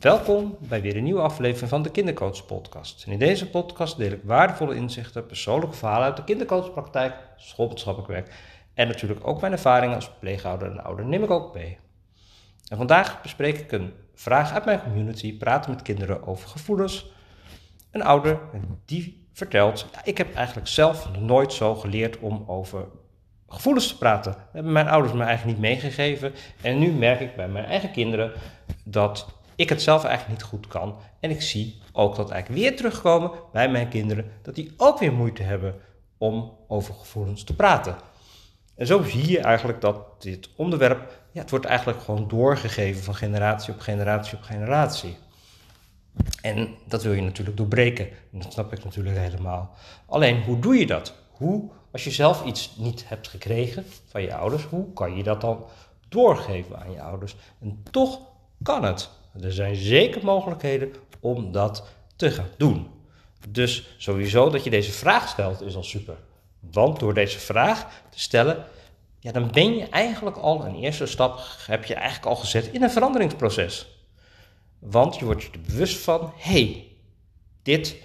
Welkom bij weer een nieuwe aflevering van de Kindercoach Podcast. In deze podcast deel ik waardevolle inzichten, persoonlijke verhalen uit de kindercoachpraktijk, schoolboodschappelijk werk en natuurlijk ook mijn ervaringen als pleegouder en ouder neem ik ook mee. En vandaag bespreek ik een vraag uit mijn community, praten met kinderen over gevoelens. Een ouder die vertelt, ik heb eigenlijk zelf nooit zo geleerd om over gevoelens te praten. Dat hebben mijn ouders me eigenlijk niet meegegeven. En nu merk ik bij mijn eigen kinderen dat ik het zelf eigenlijk niet goed kan. En ik zie ook dat eigenlijk weer terugkomen bij mijn kinderen, dat die ook weer moeite hebben om over gevoelens te praten. En zo zie je eigenlijk dat dit onderwerp, ja, het wordt eigenlijk gewoon doorgegeven van generatie op generatie op generatie. En dat wil je natuurlijk doorbreken. En dat snap ik natuurlijk helemaal. Alleen, hoe doe je dat? Hoe, als je zelf iets niet hebt gekregen van je ouders, hoe kan je dat dan doorgeven aan je ouders? En toch kan het. Er zijn zeker mogelijkheden om dat te gaan doen. Dus sowieso dat je deze vraag stelt is al super. Want door deze vraag te stellen, ja, dan ben je eigenlijk al een eerste stap, heb je eigenlijk al gezet in een veranderingsproces. Want je wordt je er bewust van, hey, dit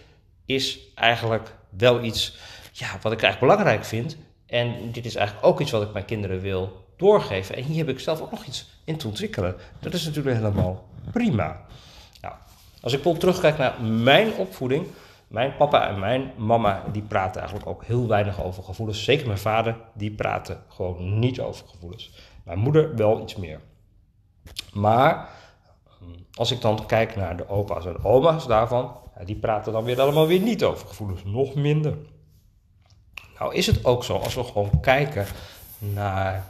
is eigenlijk wel iets ja, wat ik eigenlijk belangrijk vind. En dit is eigenlijk ook iets wat ik mijn kinderen wil doorgeven. En hier heb ik zelf ook nog iets in te ontwikkelen. Dat is natuurlijk helemaal prima. Nou, als ik bijvoorbeeld terugkijk naar mijn opvoeding. Mijn papa en mijn mama, die praten eigenlijk ook heel weinig over gevoelens. Zeker mijn vader, die praten gewoon niet over gevoelens. Mijn moeder wel iets meer. Maar als ik dan kijk naar de opa's en oma's daarvan, die praten dan weer allemaal weer niet over gevoelens, nog minder. Nou is het ook zo, als we gewoon kijken naar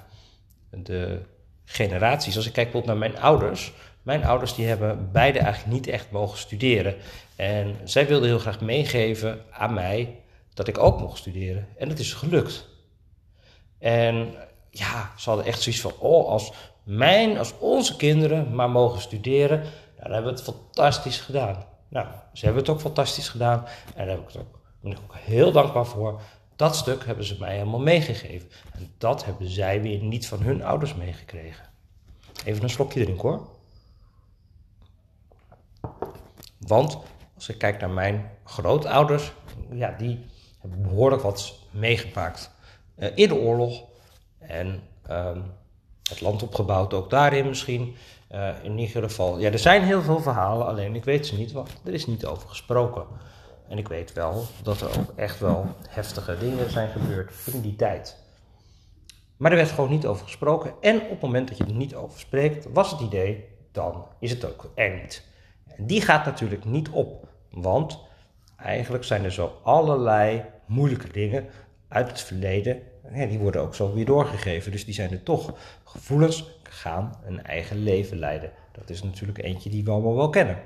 de generaties. Als ik kijk bijvoorbeeld naar mijn ouders. Mijn ouders die hebben beide eigenlijk niet echt mogen studeren. En zij wilden heel graag meegeven aan mij dat ik ook mocht studeren. En dat is gelukt. En ja, ze hadden echt zoiets van, oh, als mijn, als onze kinderen maar mogen studeren, nou, dan hebben we het fantastisch gedaan. Nou, ze hebben het ook fantastisch gedaan en daar ben ik ook heel dankbaar voor. Dat stuk hebben ze mij helemaal meegegeven. En dat hebben zij weer niet van hun ouders meegekregen. Even een slokje drinken hoor. Want als ik kijk naar mijn grootouders, ja, die hebben behoorlijk wat meegemaakt uh, in de oorlog. En um, het land opgebouwd, ook daarin misschien. Uh, in ieder geval, ja, er zijn heel veel verhalen, alleen ik weet ze niet, want er is niet over gesproken. En ik weet wel dat er ook echt wel heftige dingen zijn gebeurd in die tijd. Maar er werd gewoon niet over gesproken. En op het moment dat je er niet over spreekt, was het idee, dan is het ook er niet. En die gaat natuurlijk niet op. Want eigenlijk zijn er zo allerlei moeilijke dingen uit het verleden. Die worden ook zo weer doorgegeven. Dus die zijn er toch. Gevoelens gaan een eigen leven leiden. Dat is natuurlijk eentje die we allemaal wel kennen.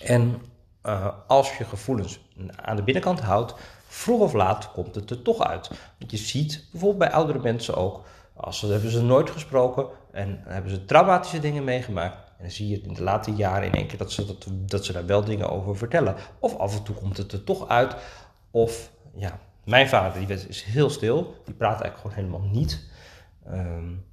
En uh, als je gevoelens aan de binnenkant houdt, vroeg of laat komt het er toch uit. Want je ziet bijvoorbeeld bij oudere mensen ook, als ze hebben ze nooit gesproken en hebben ze traumatische dingen meegemaakt. En dan zie je in de late jaren in één keer dat ze, dat, dat ze daar wel dingen over vertellen. Of af en toe komt het er toch uit. Of ja, mijn vader die is heel stil, die praat eigenlijk gewoon helemaal niet. Um,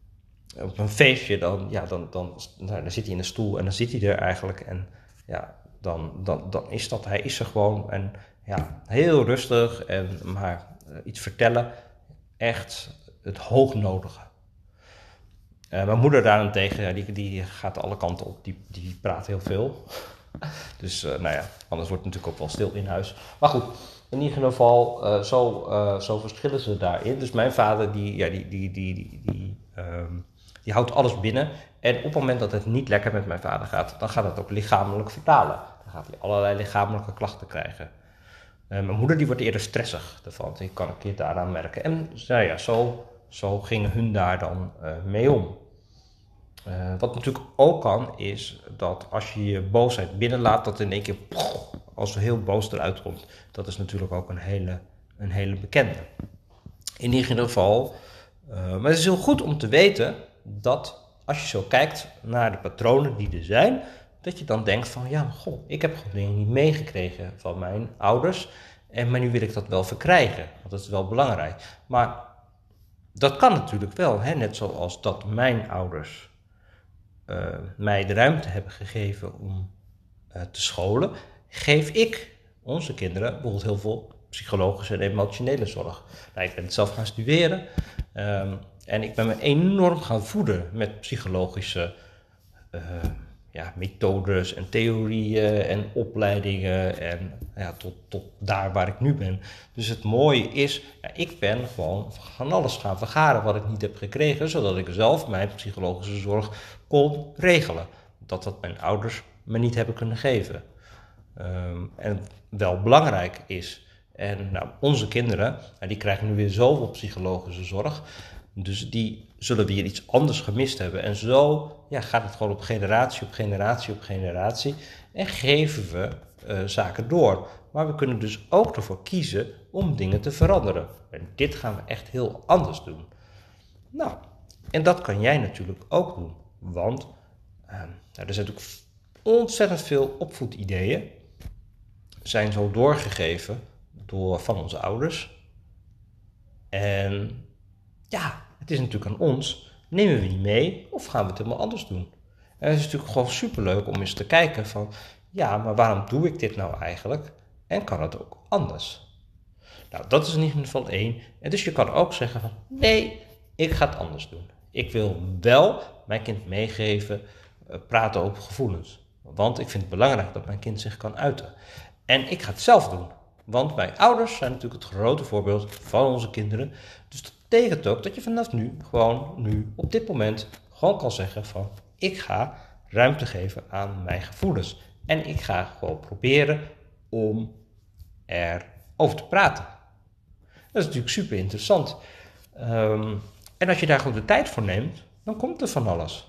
op een feestje, dan, ja, dan, dan, dan zit hij in een stoel en dan zit hij er eigenlijk. En ja, dan, dan, dan is dat, hij is er gewoon en ja, heel rustig en maar uh, iets vertellen, echt het hoognodige. Uh, mijn moeder daarentegen, die, die gaat alle kanten op, die, die praat heel veel. dus uh, nou ja, anders wordt het natuurlijk ook wel stil in huis. Maar goed, in ieder geval, zo, zo verschillen ze daarin. Dus mijn vader, die, ja, die, die, die, die, die um, die houdt alles binnen. En op het moment dat het niet lekker met mijn vader gaat, dan gaat het ook lichamelijk vertalen. Dan gaat hij allerlei lichamelijke klachten krijgen. Mijn moeder die wordt eerder stressig ervan. Die kan ik je daaraan merken. En nou ja, zo, zo gingen hun daar dan uh, mee om. Uh, wat natuurlijk ook kan, is dat als je je boosheid binnenlaat, dat in één keer als er heel boos eruit komt. Dat is natuurlijk ook een hele, een hele bekende. In ieder geval, maar het is heel goed om te weten dat als je zo kijkt naar de patronen die er zijn, dat je dan denkt van ja, goh, ik heb gewoon dingen niet meegekregen van mijn ouders. En maar nu wil ik dat wel verkrijgen, want dat is wel belangrijk. Maar dat kan natuurlijk wel, hè? net zoals dat mijn ouders mij de ruimte hebben gegeven om te scholen, geef ik onze kinderen bijvoorbeeld heel veel psychologische en emotionele zorg. Nou, ik ben het zelf gaan studeren ehm, en ik ben me enorm gaan voeden met psychologische uh, ja, methodes en theorieën en opleidingen en ja, tot, tot daar waar ik nu ben. Dus het mooie is, ja, ik ben gewoon van alles gaan vergaren wat ik niet heb gekregen, zodat ik zelf mijn psychologische zorg kon regelen. Dat wat mijn ouders me niet hebben kunnen geven. Um, en wel belangrijk is. En nou, onze kinderen, die krijgen nu weer zoveel psychologische zorg. Dus die zullen weer iets anders gemist hebben. En zo ja, gaat het gewoon op generatie op generatie op generatie. En geven we uh, zaken door. Maar we kunnen dus ook ervoor kiezen om dingen te veranderen. En dit gaan we echt heel anders doen. Nou, en dat kan jij natuurlijk ook doen. Want uh, nou, er zijn natuurlijk ontzettend veel opvoedideeën. Zijn zo doorgegeven door, van onze ouders. En ja, het is natuurlijk aan ons. Nemen we die mee of gaan we het helemaal anders doen? En het is natuurlijk gewoon superleuk om eens te kijken van... Ja, maar waarom doe ik dit nou eigenlijk? En kan het ook anders? Nou, dat is in ieder geval één. En dus je kan ook zeggen van... Nee, ik ga het anders doen. Ik wil wel mijn kind meegeven, eh, praten over gevoelens. Want ik vind het belangrijk dat mijn kind zich kan uiten. En ik ga het zelf doen. Want mijn ouders zijn natuurlijk het grote voorbeeld van onze kinderen. Dus dat betekent ook dat je vanaf nu, gewoon nu, op dit moment, gewoon kan zeggen van ik ga ruimte geven aan mijn gevoelens. En ik ga gewoon proberen om erover te praten. Dat is natuurlijk super interessant. Ehm, en als je daar goed de tijd voor neemt, dan komt er van alles.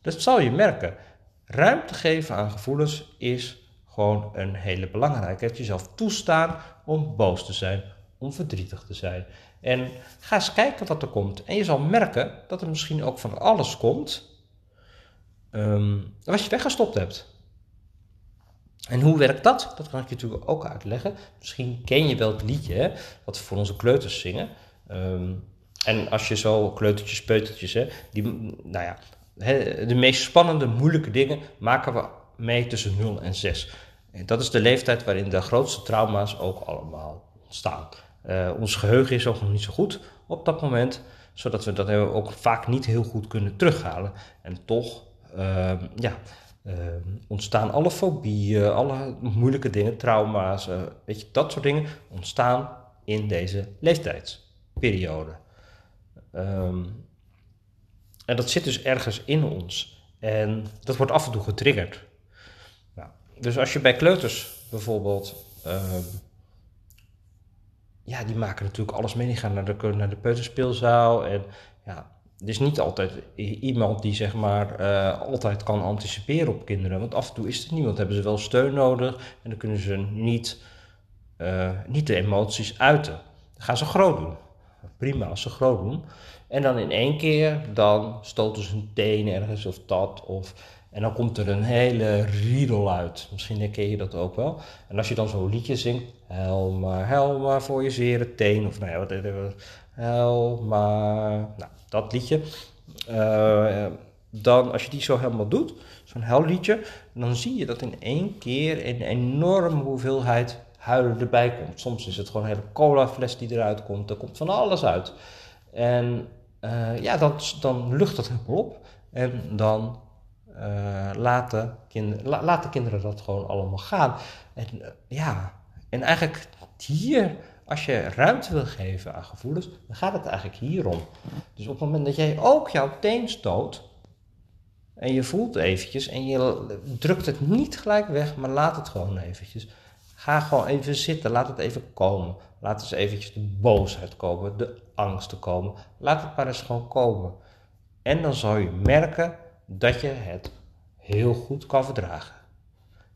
Dat zal je merken. Ruimte geven aan gevoelens is gewoon een hele belangrijke. Het jezelf toestaan om boos te zijn, om verdrietig te zijn. En ga eens kijken wat er komt. En je zal merken dat er misschien ook van alles komt um, wat je weggestopt hebt. En hoe werkt dat? Dat kan ik je natuurlijk ook uitleggen. Misschien ken je wel het liedje wat we voor onze kleuters zingen. Ehm, en als je zo kleutertjes, peutertjes, hè, die, nou ja, de meest spannende, moeilijke dingen maken we mee tussen 0 en 6. En dat is de leeftijd waarin de grootste trauma's ook allemaal ontstaan. Uh, ons geheugen is ook nog niet zo goed op dat moment, zodat we dat ook vaak niet heel goed kunnen terughalen. En toch uh, ja, uh, ontstaan alle fobieën, alle moeilijke dingen, trauma's, eh, weet je, dat soort dingen ontstaan in deze leeftijdsperiode. Um, en dat zit dus ergens in ons. En dat wordt af en toe getriggerd. Nou, dus als je bij kleuters bijvoorbeeld. Ja, die maken natuurlijk alles mee. Die gaan naar de, naar de peuterspeelzaal. En ja, er is niet altijd iemand die zeg maar uh, altijd kan anticiperen op kinderen. Want af en toe is er niemand. Hebben ze wel steun nodig. En dan kunnen ze niet, uh, niet de emoties uiten. Dan gaan ze groot doen. Prima als ze groot doen. En dan in één keer, dan stoten ze hun teen ergens of dat. Of, en dan komt er een hele riedel uit. Misschien herken je dat ook wel. En als je dan zo'n liedje zingt. Hel maar, hel voor je zere teen. Of nou ja, wat Hel maar. Nou, dat liedje. Uh, dan, als je die zo helemaal doet, zo'n helliedje, dan zie je dat in één keer een enorme hoeveelheid huilen erbij komt. Soms is het gewoon een hele cola fles die eruit komt. Er komt van alles uit. En uh, ja, dat, dan lucht dat helemaal op. En dan uh, laten, kinder, la, laten kinderen dat gewoon allemaal gaan. En uh, ja, en eigenlijk hier, als je ruimte wil geven aan gevoelens, dan gaat het eigenlijk hierom. Dus op het moment dat jij ook jouw teen stoot, en je voelt eventjes, en je drukt het niet gelijk weg, maar laat het gewoon eventjes. Ga gewoon even zitten, laat het even komen. Laat eens eventjes de boosheid komen, de angsten komen. Laat het maar eens gewoon komen. En dan zal je merken dat je het heel goed kan verdragen.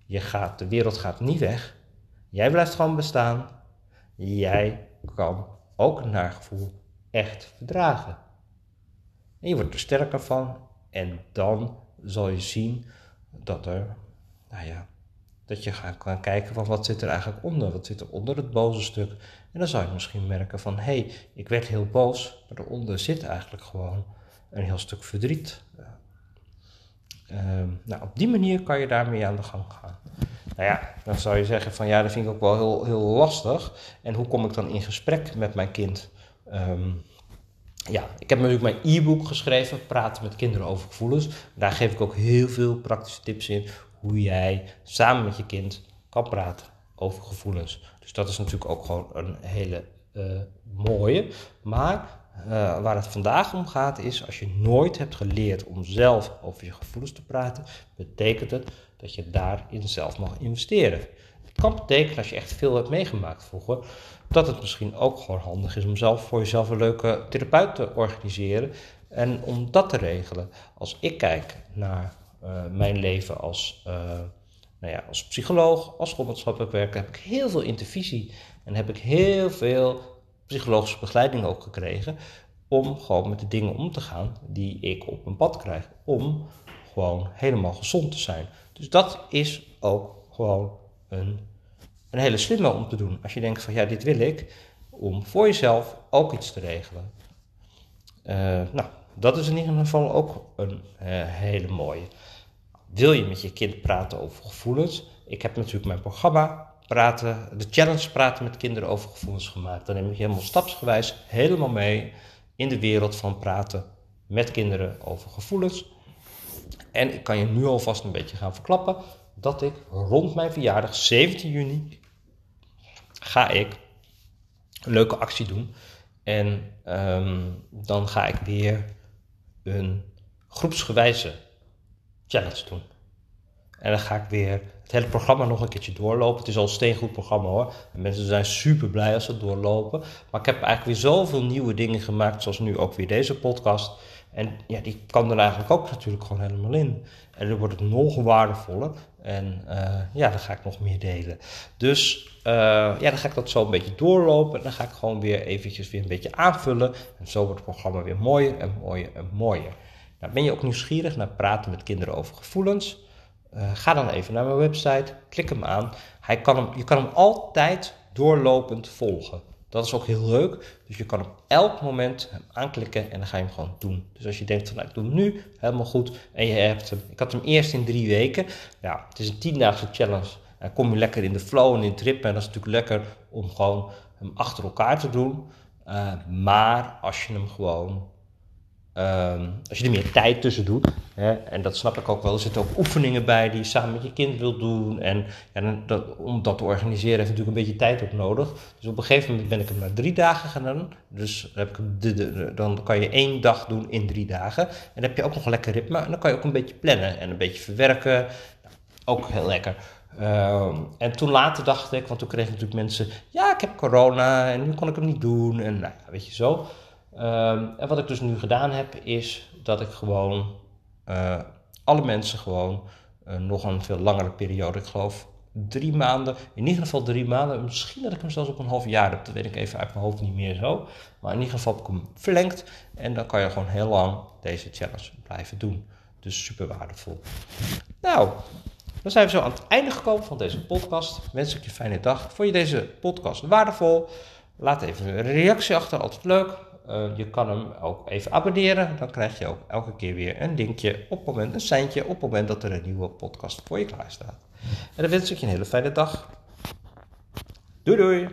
Je gaat, de wereld gaat niet weg. Jij blijft gewoon bestaan. Jij kan ook een naargevoel echt verdragen. En je wordt er sterker van. En dan zal je zien dat er, nou ja, dat je gaat kan kijken van wat zit er eigenlijk onder, wat zit er onder het boze stuk. En dan zou je misschien merken van, hé, hey, ik werd heel boos, maar daaronder zit eigenlijk gewoon een heel stuk verdriet. Ehm, nou, op die manier kan je daarmee aan de gang gaan. Nou ja, dan zou je zeggen van ja, dat vind ik ook wel heel, heel lastig. En hoe kom ik dan in gesprek met mijn kind? Ehm, ja, ik heb natuurlijk mijn e-book geschreven, Praten met kinderen over gevoelens. Daar geef ik ook heel veel praktische tips in hoe jij samen met je kind kan praten over gevoelens. Dus dat is natuurlijk ook gewoon een hele uh, mooie. Maar uh, waar het vandaag om gaat is, als je nooit hebt geleerd om zelf over je gevoelens te praten, betekent het dat je daarin zelf mag investeren. Het kan betekenen, als je echt veel hebt meegemaakt vroeger, dat het misschien ook gewoon handig is om zelf voor jezelf een leuke therapeut te organiseren en om dat te regelen. Als ik kijk naar uh, mijn leven als, uh, nou ja, als psycholoog, als maatschappelijk werker, heb ik heel veel intervisie en heb ik heel veel psychologische begeleiding ook gekregen. Om gewoon met de dingen om te gaan die ik op mijn pad krijg. Om gewoon helemaal gezond te zijn. Dus dat is ook gewoon een, een hele slimme om te doen. Als je denkt van ja, dit wil ik. Om voor jezelf ook iets te regelen. Uh, nou, dat is in ieder geval ook een uh, hele mooie. Wil je met je kind praten over gevoelens? Ik heb natuurlijk mijn programma praten, de challenge praten met kinderen over gevoelens gemaakt. Dan neem ik je helemaal stapsgewijs helemaal mee in de wereld van praten met kinderen over gevoelens. En ik kan je nu alvast een beetje gaan verklappen dat ik rond mijn verjaardag, 17 juni, ga ik een leuke actie doen. En um, dan ga ik weer een groepsgewijze challenge doen. En dan ga ik weer het hele programma nog een keertje doorlopen. Het is al een steengoed programma hoor. En mensen zijn super blij als ze doorlopen. Maar ik heb eigenlijk weer zoveel nieuwe dingen gemaakt, zoals nu ook weer deze podcast. En ja, die kan er eigenlijk ook natuurlijk gewoon helemaal in. En dan wordt het nog waardevoller. En uh, ja, dan ga ik nog meer delen. Dus uh, ja, dan ga ik dat zo een beetje doorlopen. En dan ga ik gewoon weer eventjes weer een beetje aanvullen. En zo wordt het programma weer mooier en mooier en mooier. Nou, ben je ook nieuwsgierig naar praten met kinderen over gevoelens? Uh, ga dan even naar mijn website, klik hem aan. Hij kan hem, je kan hem altijd doorlopend volgen. Dat is ook heel leuk. Dus je kan op elk moment hem aanklikken en dan ga je hem gewoon doen. Dus als je denkt van nou, ik doe hem nu helemaal goed en je hebt hem. Ik had hem eerst in drie weken. Ja, het is een tiendaagse challenge. Dan kom je lekker in de flow en in trip. En dat is natuurlijk lekker om gewoon hem achter elkaar te doen. Uh, maar als je hem gewoon Um, als je er meer tijd tussen doet, hè, en dat snap ik ook wel, er zitten ook oefeningen bij die je samen met je kind wilt doen. En ja, dat, om dat te organiseren heeft natuurlijk een beetje tijd ook nodig. Dus op een gegeven moment ben ik hem maar drie dagen gedaan. Dus heb ik de, dan kan je één dag doen in drie dagen. En dan heb je ook nog een lekker ritme. En dan kan je ook een beetje plannen en een beetje verwerken. ook heel lekker. Um, en toen later dacht ik, want toen kregen natuurlijk mensen, ja, ik heb corona en nu kon ik hem niet doen. En nou weet je zo. Um, en wat ik dus nu gedaan heb, is dat ik gewoon uh, alle mensen gewoon uh, nog een veel langere periode, ik geloof drie maanden, in ieder geval drie maanden, misschien dat ik hem zelfs op een half jaar heb, dat weet ik even uit mijn hoofd niet meer zo. Maar in ieder geval heb ik hem verlengd en dan kan je gewoon heel lang deze challenge blijven doen. Dus super waardevol. Nou, dan zijn we zo aan het einde gekomen van deze podcast. Wens ik je een fijne dag. Vond je deze podcast waardevol? Laat even een reactie achter, altijd leuk. Uh, je kan hem ook even abonneren. Dan krijg je ook elke keer weer een linkje op moment, een seintje op het moment dat er een nieuwe podcast voor je klaar staat. En dan wens ik je een hele fijne dag. Doei doei!